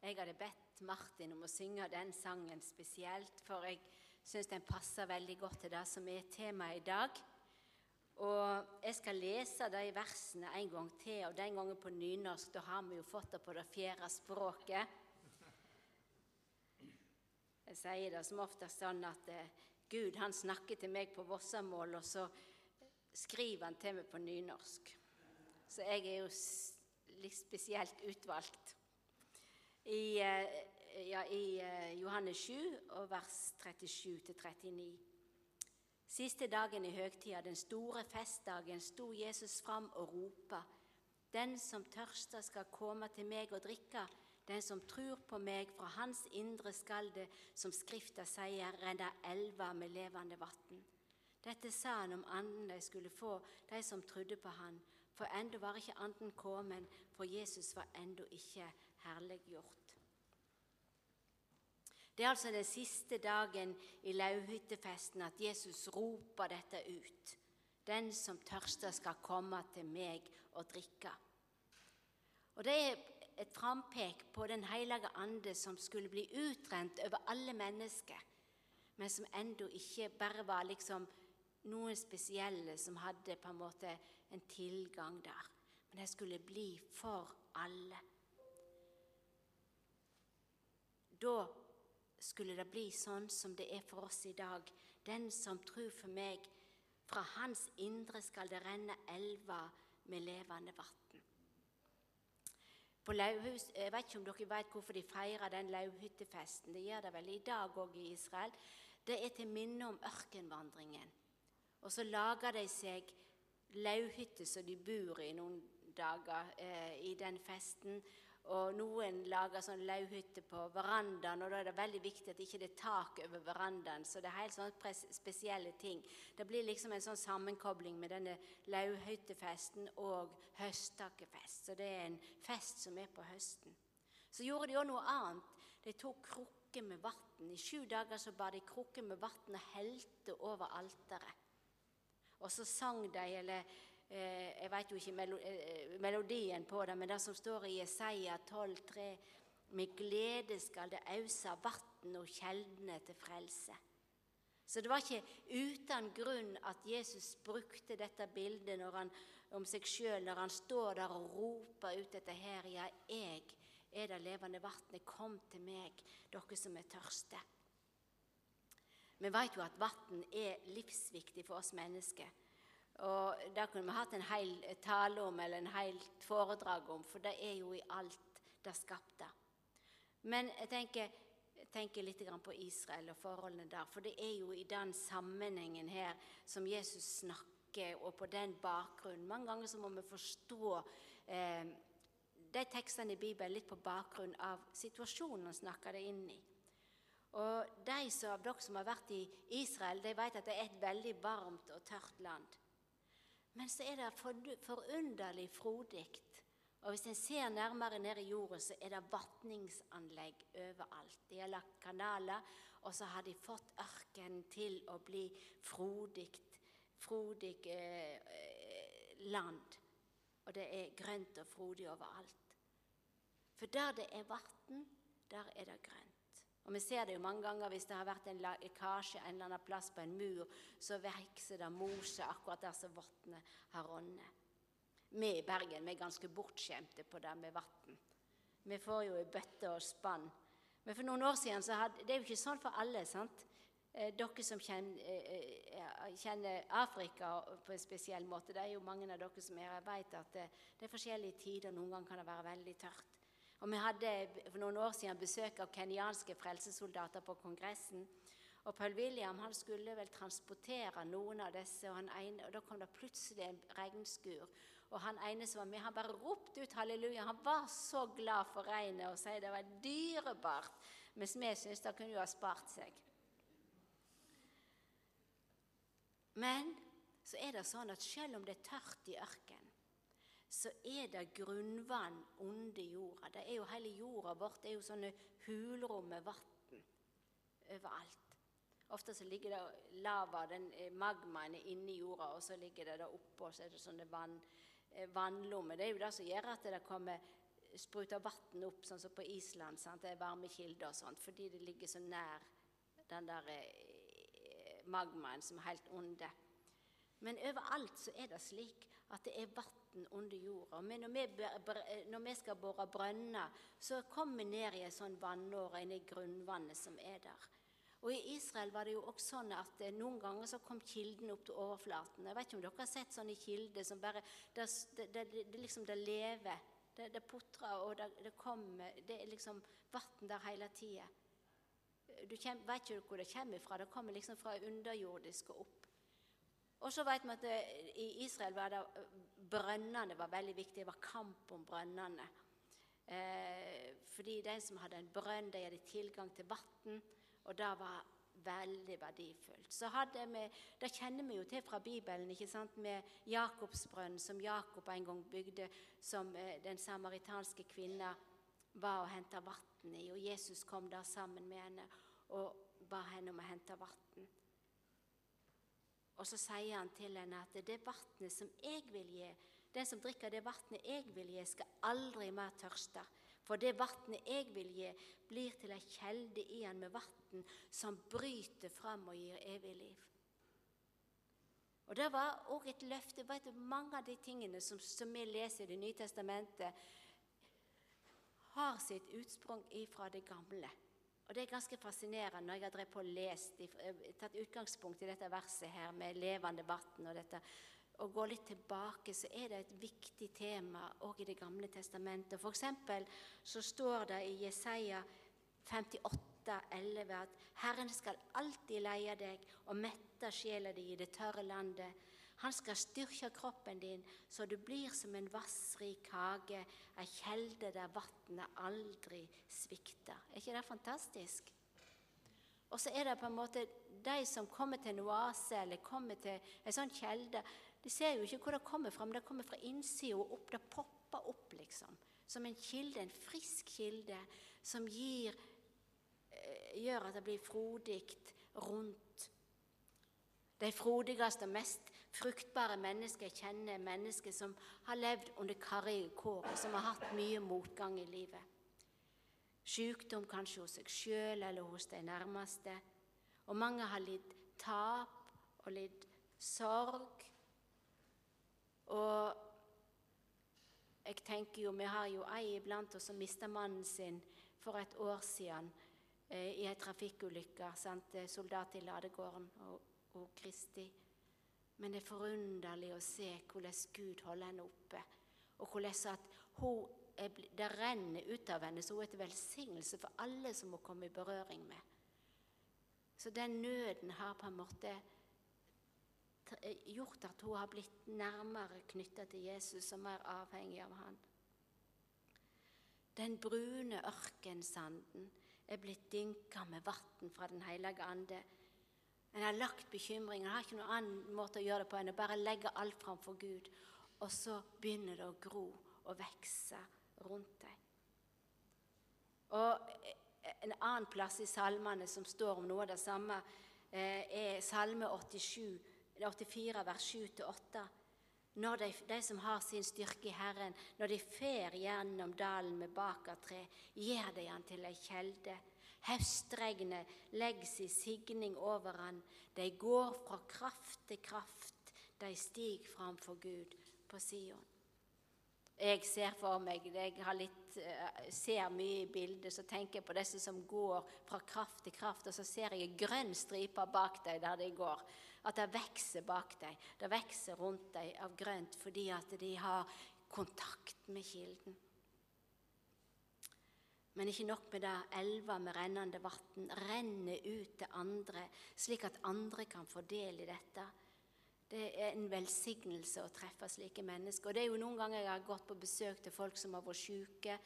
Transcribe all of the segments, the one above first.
jeg hadde bedt Martin om å synge den sangen spesielt, for jeg syns den passer veldig godt til det som er temaet i dag. Og jeg skal lese de versene en gang til, og den gangen på nynorsk. Da har vi jo fått det på det fjerde språket. Jeg sier det som oftest sånn at eh, Gud han snakker til meg på vossamål, og så skriver han til meg på nynorsk. Så jeg er jo litt spesielt utvalgt i, eh, ja, i eh, Johannes 7, vers 37-39. Siste dagen i høgtida, den store festdagen, sto Jesus fram og ropa:" Den som tørster, skal komme til meg og drikke. Den som tror på meg, fra hans indre skal det, som Skrifta sier, renne elver med levende vann. Dette sa han om anden de skulle få, de som trodde på han. For ennå var ikke anden kommet, for Jesus var ennå ikke herliggjort. Det er altså den siste dagen i lauvhyttefesten at Jesus roper dette ut. Den som tørster, skal komme til meg og drikke. Og Det er et frampek på Den hellige ande som skulle bli utrent over alle mennesker, men som ennå ikke bare var liksom noen spesielle som hadde på en måte en tilgang der. Men det skulle bli for alle. Da skulle det bli sånn som det er for oss i dag. Den som tror for meg, fra hans indre skal det renne elver med levende vann. På Lauhus, Jeg vet ikke om dere vet hvorfor de feirer den lauvhyttefesten. Det gjør det vel i dag òg i Israel. Det er til minne om ørkenvandringen. Og så lager de seg lauvhytter som de bor i noen dager eh, i den festen. Og noen lager sånn lauvhytte på verandaen, og da er det veldig viktig at det ikke er tak over verandaen. Så det er helt sånne spesielle ting. Det blir liksom en sånn sammenkobling med denne lauvhyttefesten og høsttakkefest. Så det er en fest som er på høsten. Så gjorde de òg noe annet. De tok krukker med vann. I sju dager så bar de krukker med vann og helte over alteret. Og så sang de, eller jeg vet jo ikke eh, melodien på det, men det som står i Jesaja 12,3 Med glede skal det ause vann og kjeldene til frelse. Så det var ikke uten grunn at Jesus brukte dette bildet han, om seg sjøl når han står der og roper ut dette her. Ja, jeg er det levende vannet. Kom til meg, dere som er tørste. Vi vet jo at vann er livsviktig for oss mennesker. Og Det kunne vi hatt en hel tale om eller en helt foredrag om, for det er jo i alt det skapte. Men jeg tenker, jeg tenker litt på Israel og forholdene der, for det er jo i den sammenhengen her som Jesus snakker, og på den bakgrunnen. Mange ganger så må vi forstå eh, de tekstene i Bibelen litt på bakgrunn av situasjonen han snakker det inn i. Og De av dere som har vært i Israel, de vet at det er et veldig varmt og tørt land. Men så er det forunderlig frodig. Og hvis en ser nærmere ned i jorda, så er det vatningsanlegg overalt. De har lagt kanaler, og så har de fått ørkenen til å bli frodig, frodig eh, land. Og det er grønt og frodig overalt. For der det er vann, der er det grønt. Og Vi ser det jo mange ganger hvis det har vært en lekkasje en eller annen plass på en mur, så vokser det mose akkurat der som vannet har rånnet. Vi i Bergen vi er ganske bortskjemte på det med vann. Vi får jo i bøtte og spann. Men for noen år siden så hadde, Det er jo ikke sånn for alle. sant? Eh, dere som kjenner, eh, Afrika på en spesiell måte, det er jo mange av dere som er, vet at det er forskjellige tider. Noen ganger kan det være veldig tørt. Og Vi hadde for noen år siden besøk av kenyanske frelsesoldater på Kongressen. Og Paul William han skulle vel transportere noen av disse, og, ene, og da kom det plutselig en regnskur. Og han ene som var med, han bare ropte ut halleluja. Han var så glad for regnet og sa det var dyrebart. Mens vi syntes det kunne jo ha spart seg. Men så er det sånn at selv om det er tørt i ørkenen, så er det grunnvann under jorda. Det er jo Hele jorda vårt det er jo sånne hulrom med vann overalt. Ofte så ligger det lava, den eh, magmaen, inni jorda, og så ligger det der oppå, og så er det sånne vann, eh, vannlommer. Det er jo det som gjør at det kommer spruter vann opp, sånn som på Island. Sant? Det er varme kilder og sånt, fordi det ligger så nær den der eh, magmaen som er helt onde. Men overalt så er det slik at det er vann under jorda. Men når vi, når vi skal bore brønner, så kommer vi ned i en sånn vannåre inn i grunnvannet som er der. Og I Israel var det jo også sånn at eh, noen ganger så kom kilden opp til overflaten. Jeg vet ikke om dere har sett sånne kilder som bare det, det, det liksom det lever. Det, det putrer, og det, det kommer Det er liksom vann der hele tida. Du kjem, vet ikke hvor det kommer fra. Det kommer liksom fra underjordisk og opp. Og så vet vi at det, i Israel var det brønnene var veldig viktige. Det var kamp om brønnene. Eh, fordi de som hadde en brønn, de hadde tilgang til vann og det var veldig verdifullt. Så hadde vi, Det kjenner vi jo til fra Bibelen, ikke sant, med Jakobsbrønn, som Jakob en gang bygde, som eh, den samaritanske kvinna var og henta vann i. Og Jesus kom der sammen med henne og ba henne om å hente vann. Og så sier han til henne at det vannet som jeg vil gi, den som drikker det vannet jeg vil gi, skal aldri mer tørste. For det vannet jeg vil gi, blir til ei kjelde i han med vann som bryter fram og gir evig liv. Og Det var òg et løfte. Vet du, mange av de tingene som, som vi leser i Det nye testamentet, har sitt utsprung ifra det gamle. Og Det er ganske fascinerende når jeg har drevet på og lest, tatt utgangspunkt i dette verset her med levende vann og dette og går litt tilbake, så er det et viktig tema òg i Det gamle testamentet. Eksempel så står det i Jesaja 58, 11 at Herren skal alltid leie deg og mette sjela di i det tørre landet. Han skal styrke kroppen din så du blir som en vassrik hage, ei kjelde der vannet aldri svikter. Er ikke det fantastisk? Og så er det på en måte de som kommer til en oase eller kommer til en sånn kjelde, de ser jo ikke hvor det kommer fra, men det kommer fra innsida og opp. Det popper opp, liksom. Som en kilde, en frisk kilde, som gir, eh, gjør at det blir frodig rundt. De frodigste og mest fruktbare mennesker jeg kjenner, mennesker som har levd under karrige kår, og som har hatt mye motgang i livet. Sykdom kanskje hos seg sjøl eller hos de nærmeste. Og mange har lidd tap og lidd sorg og jeg tenker jo, Vi har jo ei iblant oss som mista mannen sin for et år siden eh, i ei trafikkulykke. Soldat i ladegården og, og Kristi. Men det er forunderlig å se hvordan Gud holder henne oppe, og hvordan at hun det renner ut av henne, så hun er til velsignelse for alle som hun kommer i berøring med. Så den nøden har på en måte Eh, gjort at hun har blitt nærmere knytta til Jesus og mer avhengig av han. Den brune ørkensanden er blitt dynka med vann fra Den hellige ande. En har lagt bekymringen, en har ikke noen annen måte å gjøre det på enn å bare legge alt framfor Gud. Og så begynner det å gro og vokse rundt deg. Og En annen plass i salmene som står om noe av det samme, eh, er Salme 87, 84, vers 7-8. Når de, de, som har sin styrke i Herren, når de fer gjennom dalen med bakertre, gir de han til ei kjelde. Høstregnet legger sin signing over han. De går fra kraft til kraft, de stiger framfor Gud på Sion. Jeg ser for meg, jeg litt, eh, ser mye i bildet, så tenker jeg på disse som går fra kraft til kraft, og så ser jeg grønn stripe bak dem der de går at det vokser bak dem. Det vokser rundt dem av grønt fordi at de har kontakt med kilden. Men ikke nok med det. Elva med rennende vann renner ut til andre, slik at andre kan få del i dette. Det er en velsignelse å treffe slike mennesker. Og det er jo Noen ganger jeg har gått på besøk til folk som har vært syke,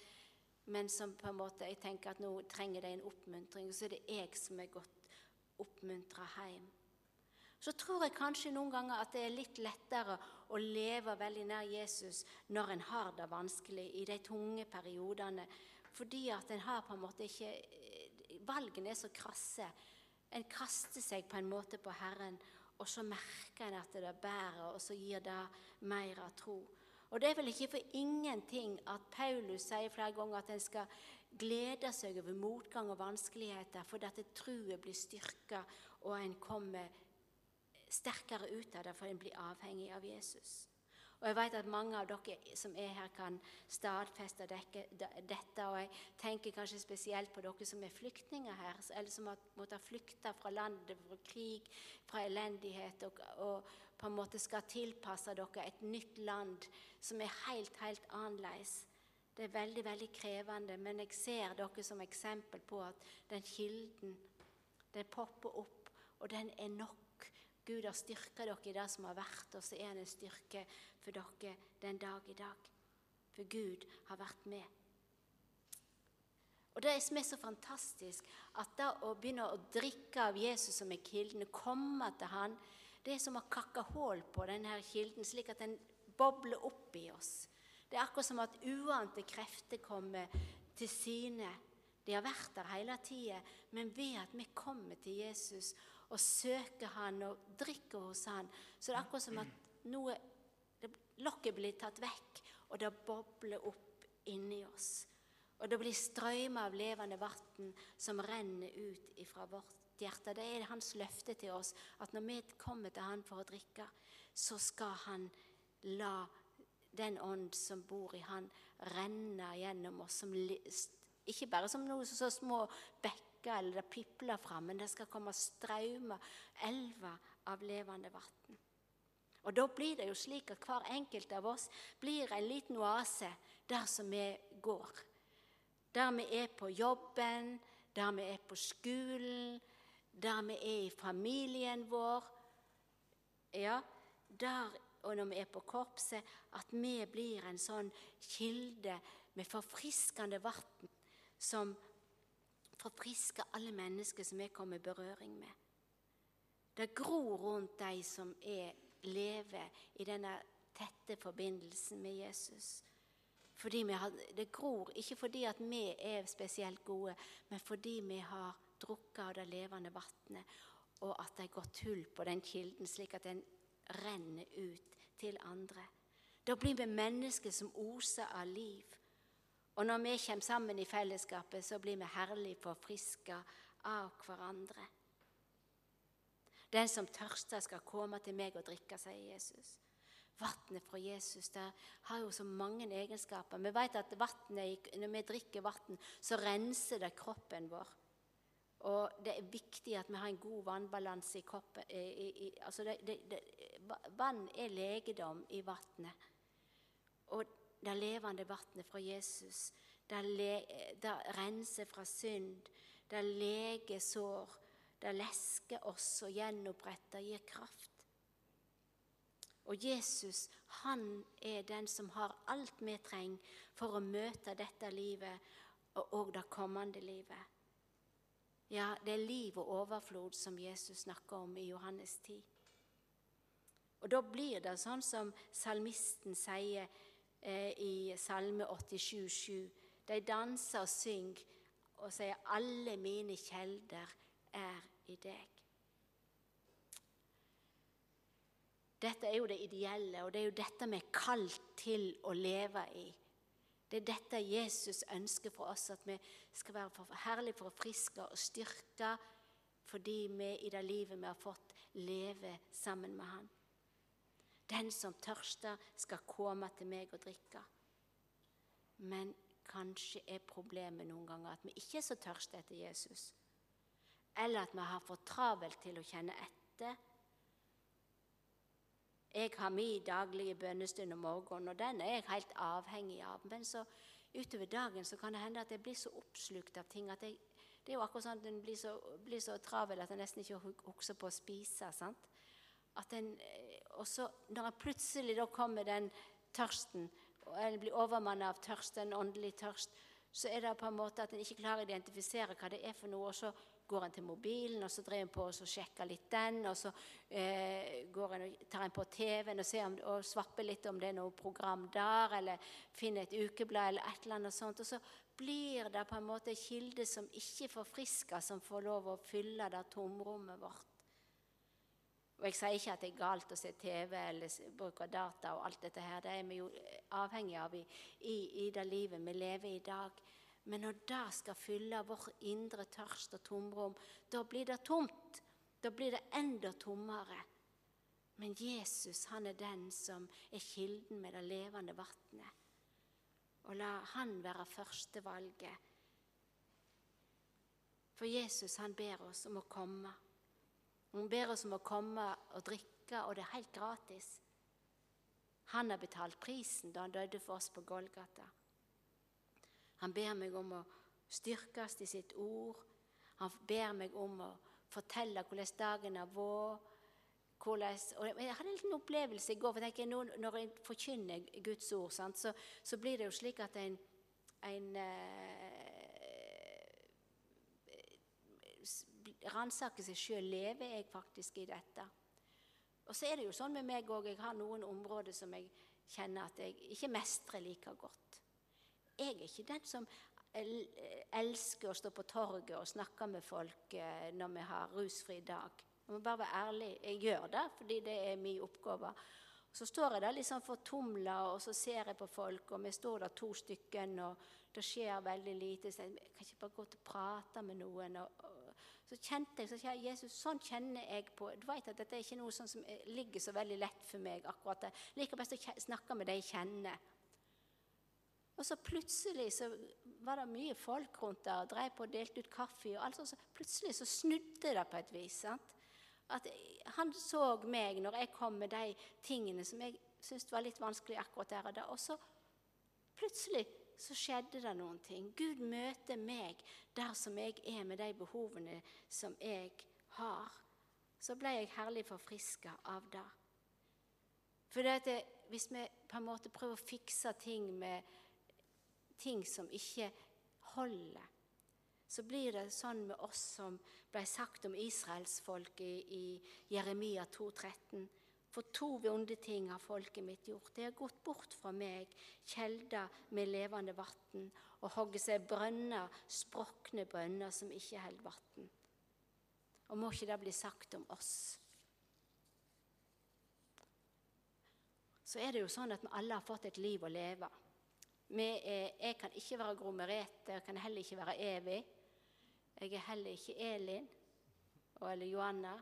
men som på en måte jeg tenker at nå trenger de en oppmuntring. Og så er det jeg som er gått oppmuntra hjem så tror jeg kanskje noen ganger at det er litt lettere å leve veldig nær Jesus når en har det vanskelig i de tunge periodene, fordi at en har på en måte ikke Valgene er så krasse. En kaster seg på en måte på Herren, og så merker en at det bærer, og så gir det mer av tro. Og det er vel ikke for ingenting at Paulus sier flere ganger at en skal glede seg over motgang og vanskeligheter, fordi at troen blir styrka, og en kommer sterkere ut av det, for en blir avhengig av Jesus. Og jeg vet at mange av dere som er her, kan stadfeste dette. Og jeg tenker kanskje spesielt på dere som er flyktninger her, eller som har måttet flykte fra landet, fra krig, fra elendighet, og, og, på en måte skal tilpasse dere et nytt land som er helt, helt annerledes. Det er veldig, veldig krevende, men jeg ser dere som eksempel på at den kilden, den popper opp, og den er nok. Gud har styrka dere i det som har vært, og så er han en styrke for dere den dag i dag. For Gud har vært med. Og Det som er så fantastisk, at da å begynne å drikke av Jesus som er kilden, komme til han, det er som å kakke hull på denne kilden, slik at den bobler opp i oss. Det er akkurat som at uante krefter kommer til syne. De har vært der hele tida, men ved at vi kommer til Jesus og søker han og drikker hos han, så det er akkurat som at noe Lokket blir tatt vekk, og det bobler opp inni oss. Og det blir strømmer av levende vann som renner ut fra vårt hjerte. Det er hans løfte til oss at når vi kommer til han for å drikke, så skal han la den ånd som bor i Han, renne gjennom oss. Som, ikke bare som noen så små bekker eller det pipler fram, men det skal komme strømmer, elver av levende vann. Og Da blir det jo slik at hver enkelt av oss blir en liten oase der som vi går. Der vi er på jobben, der vi er på skolen, der vi er i familien vår. Ja, der og når vi er på korpset, at vi blir en sånn kilde med forfriskende vann som forfrisker alle mennesker som vi kommer i berøring med. Det gror rundt de som er, lever i denne tette forbindelsen med Jesus. Har, det gror ikke fordi at vi er spesielt gode, men fordi vi har drukket av det levende vannet, og at det er gått hull på den kilden, slik at den renner ut til andre. Da blir vi mennesker som oser av liv. Og når vi kommer sammen i fellesskapet, så blir vi herlig forfriska av hverandre. Den som tørster, skal komme til meg og drikke, sier Jesus. Vannet fra Jesus der har jo så mange egenskaper. Vi vet at vattnet, Når vi drikker vann, så renser det kroppen vår. Og det er viktig at vi har en god vannbalanse i kroppen. I, i, altså det, det, det, vann er legedom i vannet. Og det levende vannet fra Jesus, det, det renser fra synd, det leger sår, det lesker oss og gjenoppretter, gir kraft. Og Jesus, han er den som har alt vi trenger for å møte dette livet og det kommende livet. Ja, det er liv og overflod som Jesus snakker om i Johannes 10. Og Da blir det sånn som salmisten sier i Salme 87, 87. De danser og synger og sier 'Alle mine kjelder er i deg'. Dette er jo det ideelle, og det er jo dette vi er kalt til å leve i. Det er dette Jesus ønsker for oss, at vi skal være for herlig for å friske og styrke fordi vi i det livet vi har fått, leve sammen med Han. Den som tørster, skal komme til meg og drikke. Men kanskje er problemet noen ganger at vi ikke er så tørste etter Jesus. Eller at vi har for travelt til å kjenne etter jeg har min daglige bønnestund om morgenen, og den er jeg helt avhengig av. Men så utover dagen så kan det hende at jeg blir så oppslukt av ting at jeg, det er jo akkurat sånn at en blir så, blir så travel at en nesten ikke husker på å spise. sant? En, eh, og så når jeg plutselig da kommer den tørsten, en blir overmannet av tørst, en åndelig tørst, så er det på en måte at en ikke klarer å identifisere hva det er for noe. og så går en til mobilen, og så driver en på og sjekker litt den. Og så eh, en og tar en på TV-en og, om, og svapper litt om det er noe program der, eller finner et ukeblad eller et eller annet sånt. Og så blir det på en måte en kilde som ikke forfrisker, som får lov å fylle det tomrommet vårt. Og Jeg sier ikke at det er galt å se TV eller bruke data og alt dette her. Det er vi jo avhengig av i, i, i det livet vi lever i dag. Men når det skal fylle vår indre tørst og tomrom, da blir det tomt. Da blir det enda tommere. Men Jesus han er den som er kilden med det levende vannet. Og la han være førstevalget. For Jesus han ber oss om å komme. Hun ber oss om å komme og drikke, og det er helt gratis. Han har betalt prisen da han døde for oss på Golgata. Han ber meg om å styrkes i sitt ord. Han ber meg om å fortelle hvordan dagen har vært. Jeg hadde en liten opplevelse i går. for jeg, Når jeg forkynner Guds ord, sant, så, så, blir det jo slik at en, en eh, ransake seg sjøl. Lever jeg faktisk i dette? Og så er det jo sånn med meg òg. Jeg har noen områder som jeg kjenner at jeg ikke mestrer like godt. Jeg er ikke den som elsker å stå på torget og snakke med folk eh, når vi har rusfri dag. Jeg må bare være ærlig. Jeg gjør det fordi det er min oppgave. Så står jeg der liksom fortumla, og så ser jeg på folk, og vi står der to stykker, og det skjer veldig lite. Så jeg kan ikke bare gå til å prate med noen. og, så kjente jeg så sier jeg, Jesus, sånn kjenner jeg på Du vet at dette er ikke noe sånn som ligger så veldig lett for meg. akkurat det. Liker best å snakke med de jeg kjenner. Og så plutselig så var det mye folk rundt der og drev på og delte ut kaffe. og alt sånt, så Plutselig så snudde det på et vis. sant? At Han så meg når jeg kom med de tingene som jeg syntes var litt vanskelig akkurat der og da. Og så plutselig så skjedde det noen ting. Gud møter meg der som jeg er, med de behovene som jeg har. Så ble jeg herlig forfriska av det. For det, hvis vi på en måte prøver å fikse ting med ting som ikke holder, så blir det sånn med oss som ble sagt om israelsfolket i, i Jeremia 2,13. For to vonde ting har folket mitt gjort. De har gått bort fra meg, kjelder med levende vann, og hogget seg brønner, sprokne brønner som ikke holder vann. Og må ikke det bli sagt om oss? Så er det jo sånn at vi alle har fått et liv å leve. Er, jeg kan ikke være Gro Merete, jeg kan heller ikke være Evig. Jeg er heller ikke Elin eller Johanna.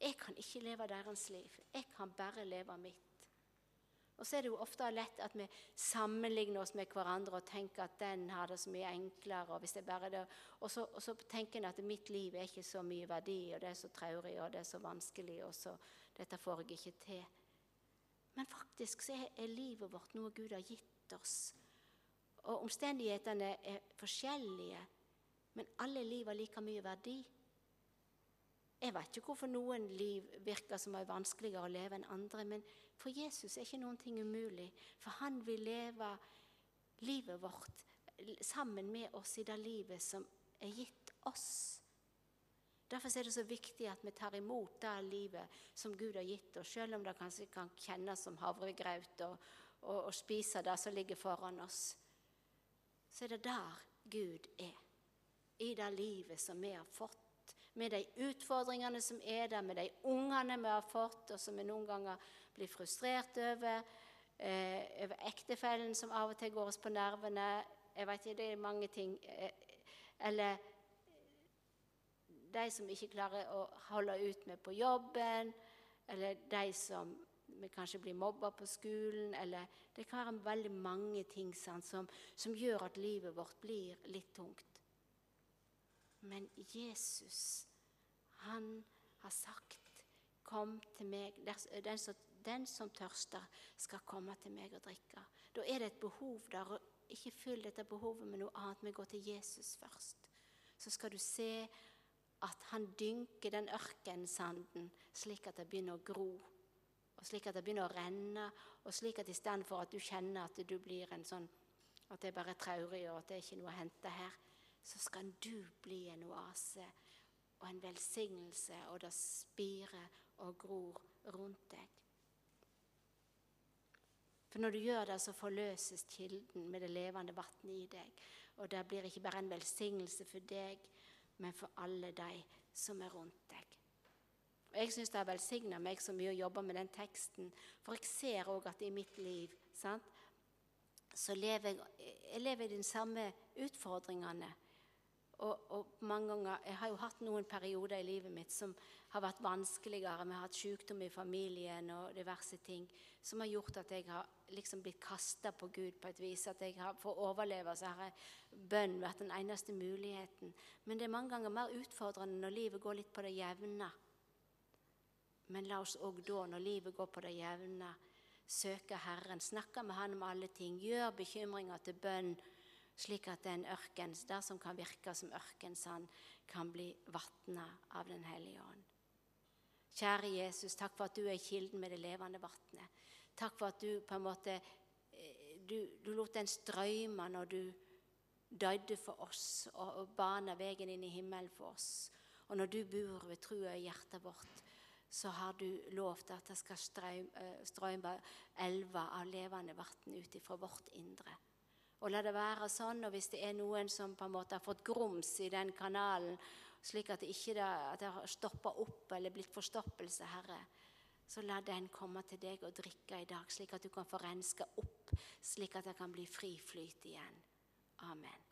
Jeg kan ikke leve deres liv. Jeg kan bare leve mitt. Og så er det jo ofte lett at vi sammenligner oss med hverandre og tenker at den har det så mye enklere. Og, hvis det bare det, og, så, og så tenker en at mitt liv er ikke så mye verdi, og det er så traurig og det er så vanskelig, og så dette får jeg ikke til. Men faktisk så er, er livet vårt noe Gud har gitt oss. Og omstendighetene er forskjellige, men alle liv har like mye verdi. Jeg vet ikke hvorfor noen liv virker som er vanskeligere å leve enn andre, men for Jesus er ikke noen ting umulig. For han vil leve livet vårt sammen med oss i det livet som er gitt oss. Derfor er det så viktig at vi tar imot det livet som Gud har gitt oss, selv om det kanskje kan kjennes som havregraut og, og, og spise det som ligger foran oss. Så er det der Gud er, i det livet som vi har fått med de utfordringene som er der, med de ungene vi har fått, og som vi noen ganger blir frustrert over. Eh, over ektefellen som av og til går oss på nervene. Jeg vet ikke, Det er mange ting. Eh, eller de som ikke klarer å holde ut med på jobben. Eller de som vi kanskje blir mobba på skolen. Eller det kan være veldig mange ting sant, som, som gjør at livet vårt blir litt tungt. Men Jesus han har sagt, 'Kom til meg'. Den som, den som tørster, skal komme til meg og drikke. Da er det et behov der. og Ikke fyll dette behovet med noe annet, men gå til Jesus først. Så skal du se at han dynker den ørkensanden slik at det begynner å gro. Og slik at det begynner å renne, og slik at istedenfor at du kjenner at du blir en sånn At det er bare traurig, og at det er ikke noe å hente her, så skal du bli en oase og en velsignelse, og det spirer og gror rundt deg. For når du gjør det, så forløses kilden med det levende vannet i deg. Og det blir ikke bare en velsignelse for deg, men for alle de som er rundt deg. Og Jeg syns det har velsigna meg så mye å jobbe med den teksten, for jeg ser òg at i mitt liv sant, så lever jeg, jeg lever i de samme utfordringene. Og, og, mange ganger, Jeg har jo hatt noen perioder i livet mitt som har vært vanskeligere. Vi har hatt sykdom i familien og diverse ting som har gjort at jeg har liksom blitt kasta på Gud på et vis. At jeg har, For å overleve så har bønn vært den eneste muligheten. Men det er mange ganger mer utfordrende når livet går litt på det jevne. Men la oss òg da, når livet går på det jevne, søke Herren, snakke med Han om alle ting, gjør bekymringer til bønn, slik at den ørken, der som kan virke som ørkensand, kan bli vatna av Den hellige ånd. Kjære Jesus, takk for at du er kilden med det levende vannet. Takk for at du på en måte eh, du, du lot den strømme når du døde for oss og, og bana veien inn i himmelen for oss. Og når du bor ved trua i hjertet vårt, så har du lovt at det skal strøyme strømme elver av levende vann ut fra vårt indre. Og la det være sånn, og hvis det er noen som på en måte har fått grums i den kanalen, slik at det ikke at det har stoppa opp eller blitt forstoppelse, Herre, så la den komme til deg og drikke i dag, slik at du kan få renska opp, slik at det kan bli fri flyt igjen. Amen.